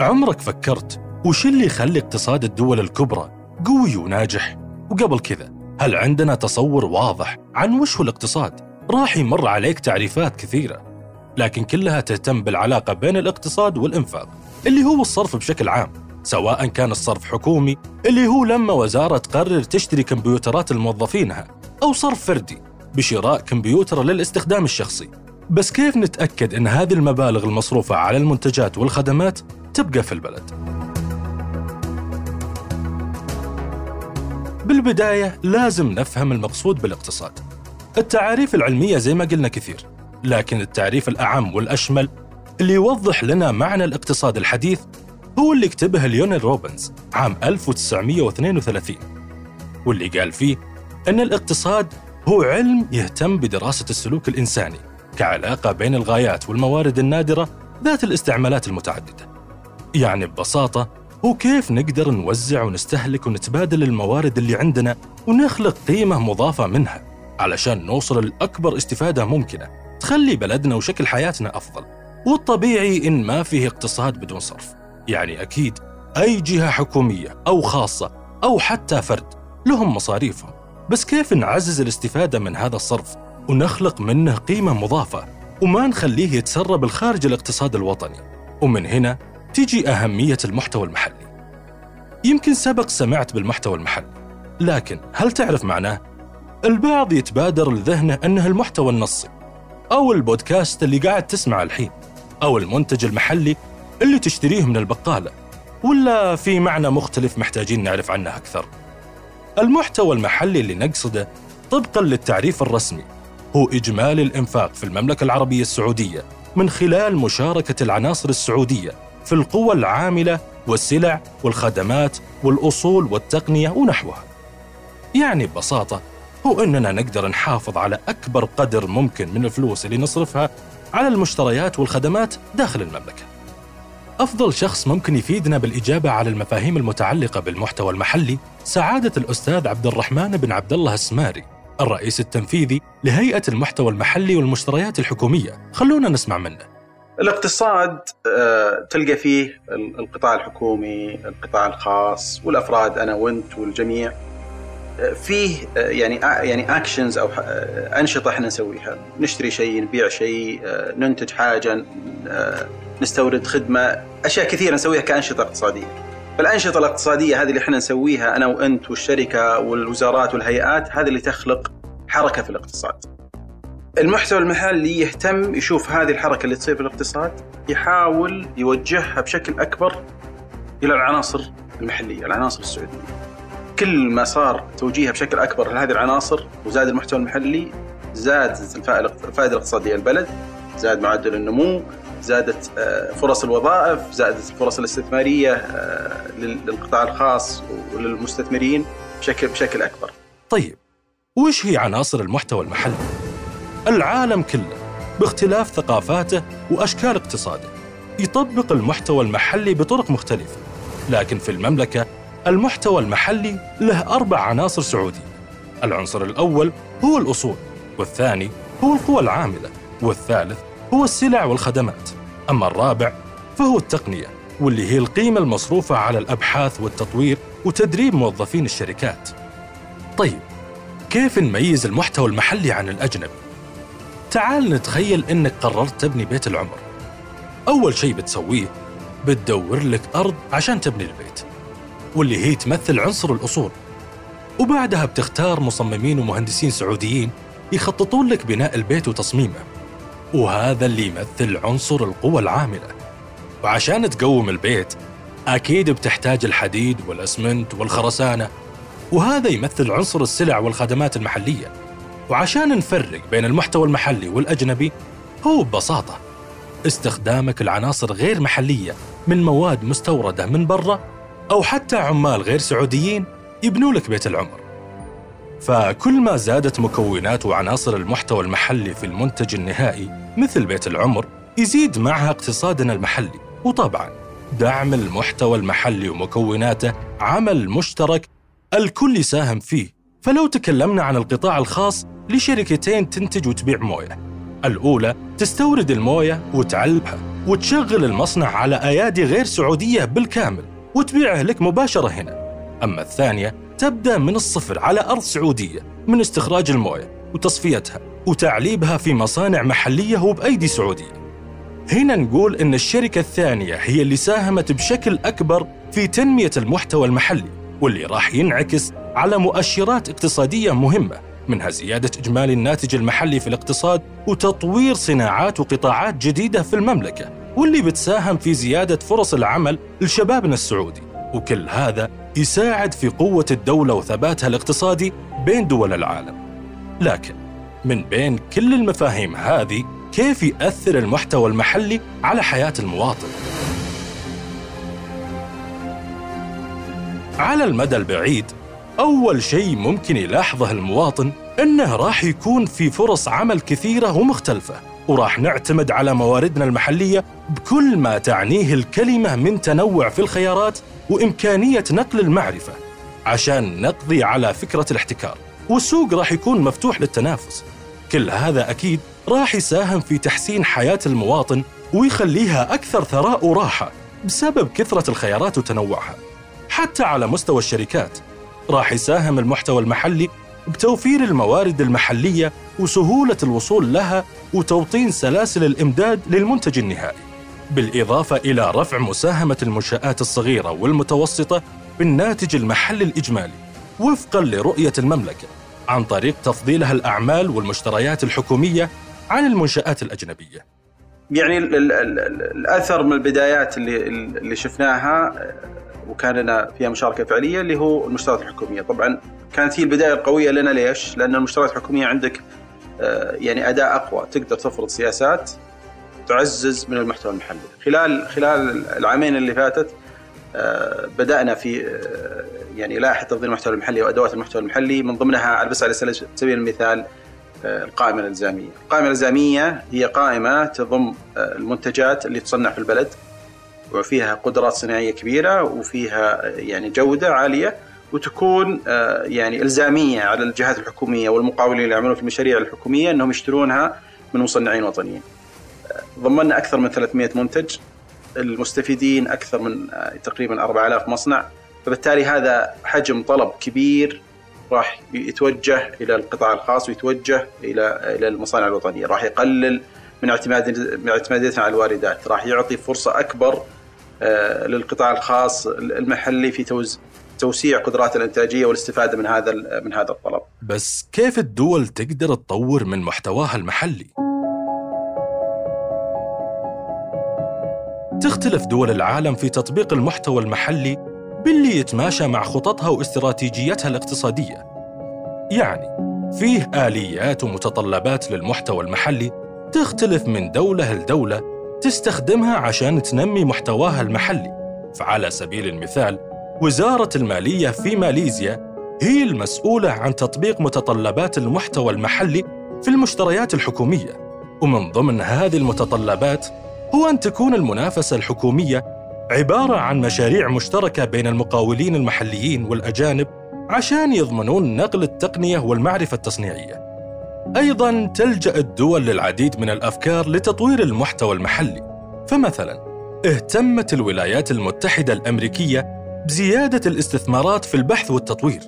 عمرك فكرت وش اللي يخلي اقتصاد الدول الكبرى قوي وناجح؟ وقبل كذا هل عندنا تصور واضح عن وش هو الاقتصاد؟ راح يمر عليك تعريفات كثيرة لكن كلها تهتم بالعلاقة بين الاقتصاد والإنفاق اللي هو الصرف بشكل عام سواء كان الصرف حكومي اللي هو لما وزارة تقرر تشتري كمبيوترات لموظفينها أو صرف فردي بشراء كمبيوتر للاستخدام الشخصي بس كيف نتأكد أن هذه المبالغ المصروفة على المنتجات والخدمات تبقى في البلد؟ بالبداية لازم نفهم المقصود بالاقتصاد التعاريف العلمية زي ما قلنا كثير لكن التعريف الأعم والأشمل اللي يوضح لنا معنى الاقتصاد الحديث هو اللي كتبه ليونيل روبنز عام 1932 واللي قال فيه أن الاقتصاد هو علم يهتم بدراسة السلوك الإنساني كعلاقة بين الغايات والموارد النادرة ذات الاستعمالات المتعددة يعني ببساطة هو كيف نقدر نوزع ونستهلك ونتبادل الموارد اللي عندنا ونخلق قيمة مضافة منها علشان نوصل لأكبر استفادة ممكنة تخلي بلدنا وشكل حياتنا أفضل. والطبيعي إن ما فيه اقتصاد بدون صرف. يعني أكيد أي جهة حكومية أو خاصة أو حتى فرد لهم مصاريفهم. بس كيف نعزز الاستفادة من هذا الصرف ونخلق منه قيمة مضافة وما نخليه يتسرب الخارج الاقتصاد الوطني؟ ومن هنا تيجي أهمية المحتوى المحلي يمكن سبق سمعت بالمحتوى المحلي لكن هل تعرف معناه؟ البعض يتبادر لذهنه أنه المحتوى النصي أو البودكاست اللي قاعد تسمع الحين أو المنتج المحلي اللي تشتريه من البقالة ولا في معنى مختلف محتاجين نعرف عنه أكثر المحتوى المحلي اللي نقصده طبقا للتعريف الرسمي هو إجمالي الإنفاق في المملكة العربية السعودية من خلال مشاركة العناصر السعودية في القوى العاملة والسلع والخدمات والأصول والتقنية ونحوها. يعني ببساطة هو أننا نقدر نحافظ على أكبر قدر ممكن من الفلوس اللي نصرفها على المشتريات والخدمات داخل المملكة. أفضل شخص ممكن يفيدنا بالإجابة على المفاهيم المتعلقة بالمحتوى المحلي سعادة الأستاذ عبد الرحمن بن عبد الله السماري الرئيس التنفيذي لهيئة المحتوى المحلي والمشتريات الحكومية. خلونا نسمع منه. الاقتصاد آه، تلقى فيه القطاع الحكومي القطاع الخاص والأفراد أنا وأنت والجميع. آه، فيه آه، يعني يعني اكشنز أو أنشطة إحنا نسويها. نشتري شيء نبيع شيء ننتج حاجة نستورد خدمة أشياء كثيرة نسويها كأنشطة اقتصادية. فالأنشطة الاقتصادية هذه اللي إحنا نسويها أنا وأنت والشركة والوزارات والهيئات هذه اللي تخلق حركة في الاقتصاد. المحتوى المحلي يهتم يشوف هذه الحركة اللي تصير في الاقتصاد يحاول يوجهها بشكل أكبر إلى العناصر المحلية العناصر السعودية كل ما صار توجيهها بشكل أكبر لهذه العناصر وزاد المحتوى المحلي زادت الفائده الاقتصادية للبلد زاد معدل النمو زادت آه، فرص الوظائف زادت الفرص الاستثمارية آه، للقطاع الخاص وللمستثمرين بشكل بشكل أكبر. طيب وش هي عناصر المحتوى المحلي؟ العالم كله باختلاف ثقافاته وأشكال اقتصاده يطبق المحتوى المحلي بطرق مختلفة، لكن في المملكة المحتوى المحلي له أربع عناصر سعوديه. العنصر الأول هو الأصول، والثاني هو القوى العاملة، والثالث هو السلع والخدمات أما الرابع فهو التقنية واللي هي القيمة المصروفة على الأبحاث والتطوير وتدريب موظفين الشركات طيب كيف نميز المحتوى المحلي عن الأجنبي؟ تعال نتخيل إنك قررت تبني بيت العمر. أول شيء بتسويه بتدور لك أرض عشان تبني البيت واللي هي تمثل عنصر الأصول. وبعدها بتختار مصممين ومهندسين سعوديين يخططون لك بناء البيت وتصميمه. وهذا اللي يمثل عنصر القوى العاملة. وعشان تقوم البيت أكيد بتحتاج الحديد والأسمنت والخرسانة. وهذا يمثل عنصر السلع والخدمات المحلية. وعشان نفرق بين المحتوى المحلي والأجنبي هو ببساطة استخدامك العناصر غير محلية من مواد مستوردة من برا أو حتى عمال غير سعوديين يبنوا لك بيت العمر. فكل ما زادت مكونات وعناصر المحتوى المحلي في المنتج النهائي مثل بيت العمر يزيد معها اقتصادنا المحلي. وطبعا دعم المحتوى المحلي ومكوناته عمل مشترك الكل يساهم فيه. فلو تكلمنا عن القطاع الخاص لشركتين تنتج وتبيع موية. الأولى تستورد الموية وتعلبها وتشغل المصنع على أيادي غير سعودية بالكامل وتبيعه لك مباشرة هنا. أما الثانية تبدأ من الصفر على أرض سعودية من استخراج الموية وتصفيتها وتعليبها في مصانع محلية وبأيدي سعودية. هنا نقول إن الشركة الثانية هي اللي ساهمت بشكل أكبر في تنمية المحتوى المحلي واللي راح ينعكس على مؤشرات اقتصادية مهمة منها زيادة إجمالي الناتج المحلي في الاقتصاد وتطوير صناعات وقطاعات جديدة في المملكة واللي بتساهم في زيادة فرص العمل لشبابنا السعودي. وكل هذا يساعد في قوة الدولة وثباتها الاقتصادي بين دول العالم. لكن من بين كل المفاهيم هذه كيف يأثر المحتوى المحلي على حياة المواطن؟ على المدى البعيد أول شيء ممكن يلاحظه المواطن إنه راح يكون في فرص عمل كثيرة ومختلفة وراح نعتمد على مواردنا المحلية بكل ما تعنيه الكلمة من تنوع في الخيارات وإمكانية نقل المعرفة عشان نقضي على فكرة الاحتكار. والسوق راح يكون مفتوح للتنافس. كل هذا أكيد راح يساهم في تحسين حياة المواطن ويخليها أكثر ثراء وراحة بسبب كثرة الخيارات وتنوعها حتى على مستوى الشركات. راح يساهم المحتوى المحلي بتوفير الموارد المحلية وسهولة الوصول لها وتوطين سلاسل الإمداد للمنتج النهائي بالإضافة إلى رفع مساهمة المنشآت الصغيرة والمتوسطة بالناتج المحلي الإجمالي وفقا لرؤية المملكة عن طريق تفضيلها الأعمال والمشتريات الحكومية عن المنشآت الأجنبية. يعني الأثر من البدايات اللي, اللي شفناها وكان لنا فيها مشاركة فعلية اللي هو المشتريات الحكومية، طبعا كانت هي البداية القوية لنا ليش؟ لأن المشتريات الحكومية عندك آه، يعني أداء أقوى، تقدر تفرض سياسات تعزز من المحتوى المحلي. خلال خلال العامين اللي فاتت آه، بدأنا في آه، يعني لائحة تفضيل المحتوى المحلي وأدوات المحتوى المحلي من ضمنها بس على سبيل المثال القائمة الإلزامية. القائمة الإلزامية هي قائمة تضم المنتجات اللي تصنع في البلد وفيها قدرات صناعية كبيرة وفيها يعني جودة عالية وتكون آه، يعني إلزامية على الجهات الحكومية والمقاولين اللي يعملون في المشاريع الحكومية إنهم يشترونها من مصنعين وطنيين. آه، ضمننا أكثر من 300 منتج المستفيدين أكثر من آه، تقريبا 4000 مصنع. فبالتالي هذا حجم طلب كبير راح يتوجه إلى القطاع الخاص ويتوجه إلى إلى المصانع الوطنية، راح يقلل من اعتماد من اعتماديتنا على الواردات، راح يعطي فرصة أكبر للقطاع الخاص المحلي في توز توسيع قدرات الإنتاجية والاستفادة من هذا من هذا الطلب. بس كيف الدول تقدر تطور من محتواها المحلي؟ تختلف دول العالم في تطبيق المحتوى المحلي باللي يتماشى مع خططها واستراتيجيتها الاقتصادية. يعني فيه آليات ومتطلبات للمحتوى المحلي تختلف من دولة لدولة تستخدمها عشان تنمي محتواها المحلي. فعلى سبيل المثال وزارة المالية في ماليزيا هي المسؤولة عن تطبيق متطلبات المحتوى المحلي في المشتريات الحكومية. ومن ضمن هذه المتطلبات هو أن تكون المنافسة الحكومية عبارة عن مشاريع مشتركة بين المقاولين المحليين والأجانب عشان يضمنون نقل التقنية والمعرفة التصنيعية. أيضا تلجأ الدول للعديد من الأفكار لتطوير المحتوى المحلي. فمثلا اهتمت الولايات المتحدة الأمريكية بزيادة الاستثمارات في البحث والتطوير.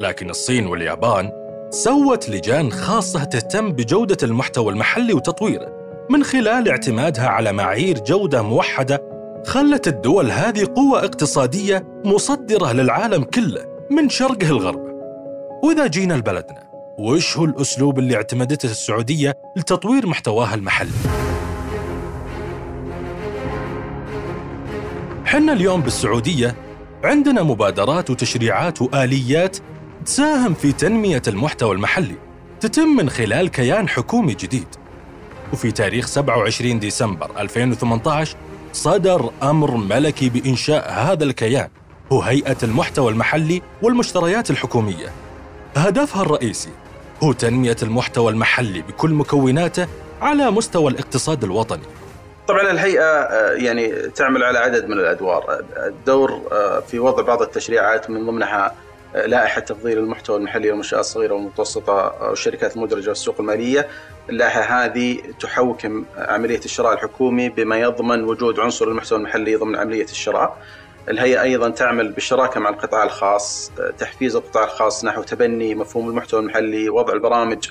لكن الصين واليابان سوت لجان خاصة تهتم بجودة المحتوى المحلي وتطويره من خلال اعتمادها على معايير جودة موحدة خلت الدول هذه قوة اقتصادية مصدرة للعالم كله من شرقه الغرب. وإذا جينا لبلدنا وش هو الأسلوب اللي اعتمدته السعودية لتطوير محتواها المحلي حنا اليوم بالسعودية عندنا مبادرات وتشريعات وآليات تساهم في تنمية المحتوى المحلي تتم من خلال كيان حكومي جديد. وفي تاريخ 27 ديسمبر 2018 صدر أمر ملكي بإنشاء هذا الكيان هو هيئة المحتوى المحلي والمشتريات الحكومية. هدفها الرئيسي هو تنمية المحتوى المحلي بكل مكوناته على مستوى الاقتصاد الوطني. طبعا الهيئة آه، يعني تعمل على عدد من الأدوار. الدور آه، في وضع بعض التشريعات من ضمنها لائحة تفضيل المحتوى المحلي والمنشآت الصغيرة والمتوسطة والشركات المدرجة والسوق المالية. اللائحة هذه تحوكم عملية الشراء الحكومي بما يضمن وجود عنصر المحتوى المحلي ضمن عملية الشراء. الهيئة أيضا تعمل بالشراكة مع القطاع الخاص تحفيز القطاع الخاص نحو تبني مفهوم المحتوى المحلي وضع البرامج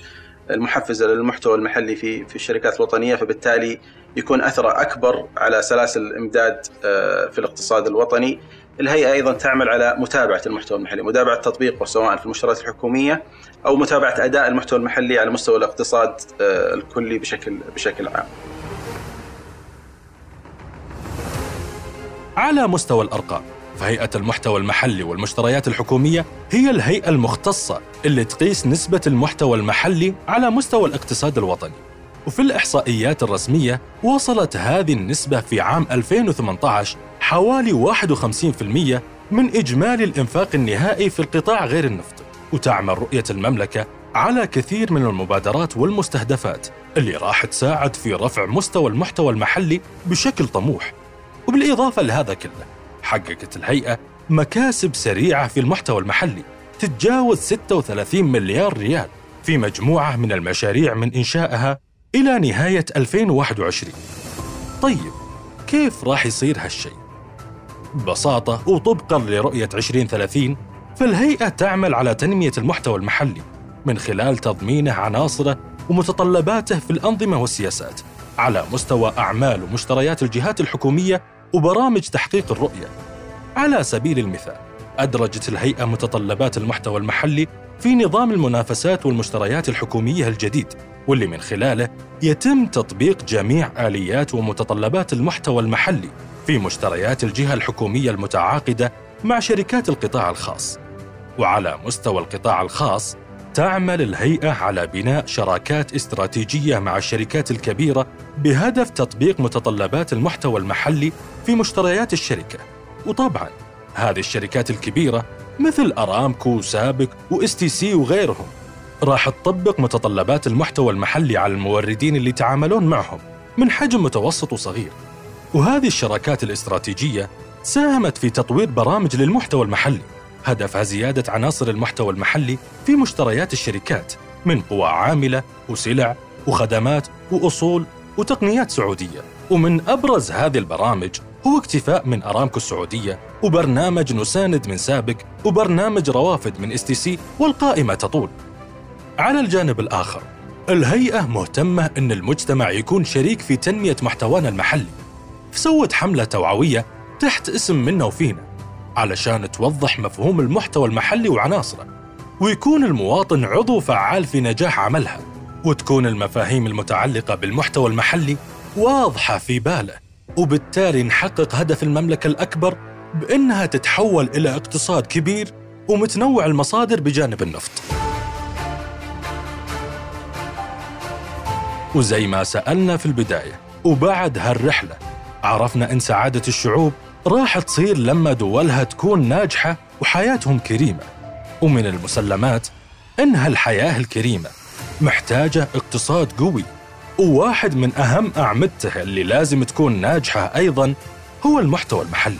المحفزة للمحتوى المحلي في في الشركات الوطنية فبالتالي يكون أثره أكبر على سلاسل الإمداد آه، في الاقتصاد الوطني. الهيئة أيضا تعمل على متابعة المحتوى المحلي متابعة تطبيقه سواء في المنشورات الحكومية أو متابعة أداء المحتوى المحلي على مستوى الاقتصاد آه، الكلي بشكل بشكل عام. على مستوى الأرقام. فهيئة المحتوى المحلي والمشتريات الحكومية هي الهيئة المختصة اللي تقيس نسبة المحتوى المحلي على مستوى الاقتصاد الوطني. وفي الإحصائيات الرسمية وصلت هذه النسبة في عام 2018 حوالي 51% من إجمالي الإنفاق النهائي في القطاع غير النفطي وتعمل رؤية المملكة على كثير من المبادرات والمستهدفات اللي راح تساعد في رفع مستوى المحتوى المحلي بشكل طموح. وبالإضافة لهذا كله حققت الهيئة مكاسب سريعة في المحتوى المحلي تتجاوز 36 مليار ريال في مجموعة من المشاريع من إنشائها إلى نهاية 2021 طيب كيف راح يصير هالشيء؟ ببساطة وطبقا لرؤية 2030 فالهيئة تعمل على تنمية المحتوى المحلي من خلال تضمينه عناصره ومتطلباته في الأنظمة والسياسات على مستوى أعمال ومشتريات الجهات الحكومية وبرامج تحقيق الرؤية على سبيل المثال أدرجت الهيئة متطلبات المحتوى المحلي في نظام المنافسات والمشتريات الحكومية الجديد واللي من خلاله يتم تطبيق جميع آليات ومتطلبات المحتوى المحلي في مشتريات الجهة الحكومية المتعاقدة مع شركات القطاع الخاص. وعلى مستوى القطاع الخاص تعمل الهيئة على بناء شراكات استراتيجية مع الشركات الكبيرة بهدف تطبيق متطلبات المحتوى المحلي في مشتريات الشركة. وطبعا هذه الشركات الكبيرة مثل أرامكو سابك و STC وغيرهم راح تطبق متطلبات المحتوى المحلي على الموردين اللي يتعاملون معهم من حجم متوسط وصغير وهذه الشراكات الاستراتيجية ساهمت في تطوير برامج للمحتوى المحلي هدفها زيادة عناصر المحتوى المحلي في مشتريات الشركات من قوى عاملة وسلع وخدمات وأصول وتقنيات سعودية. ومن أبرز هذه البرامج هو اكتفاء من أرامكو السعودية وبرنامج نساند من سابق وبرنامج روافد من STC والقائمة تطول. على الجانب الآخر الهيئة مهتمة أن المجتمع يكون شريك في تنمية محتوانا المحلي. فسوت حملة توعوية تحت اسم منا وفينا علشان توضح مفهوم المحتوى المحلي وعناصره ويكون المواطن عضو فعال في نجاح عملها وتكون المفاهيم المتعلقة بالمحتوى المحلي واضحة في باله وبالتالي نحقق هدف المملكة الأكبر بأنها تتحول إلى اقتصاد كبير ومتنوع المصادر بجانب النفط. وزي ما سألنا في البداية وبعد هالرحلة عرفنا إن سعادة الشعوب راح تصير لما دولها تكون ناجحة وحياتهم كريمة. ومن المسلمات إن هالحياة الكريمة محتاجة اقتصاد قوي. وواحد من أهم أعمدته اللي لازم تكون ناجحة أيضا هو المحتوى المحلي.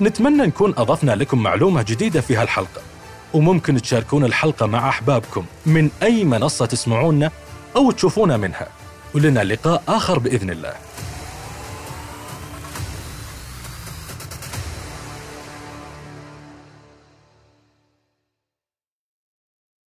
نتمنى نكون أضفنا لكم معلومة جديدة في هالحلقة. وممكن تشاركون الحلقة مع أحبابكم من أي منصة تسمعونا أو تشوفونا منها. ولنا لقاء آخر بإذن الله.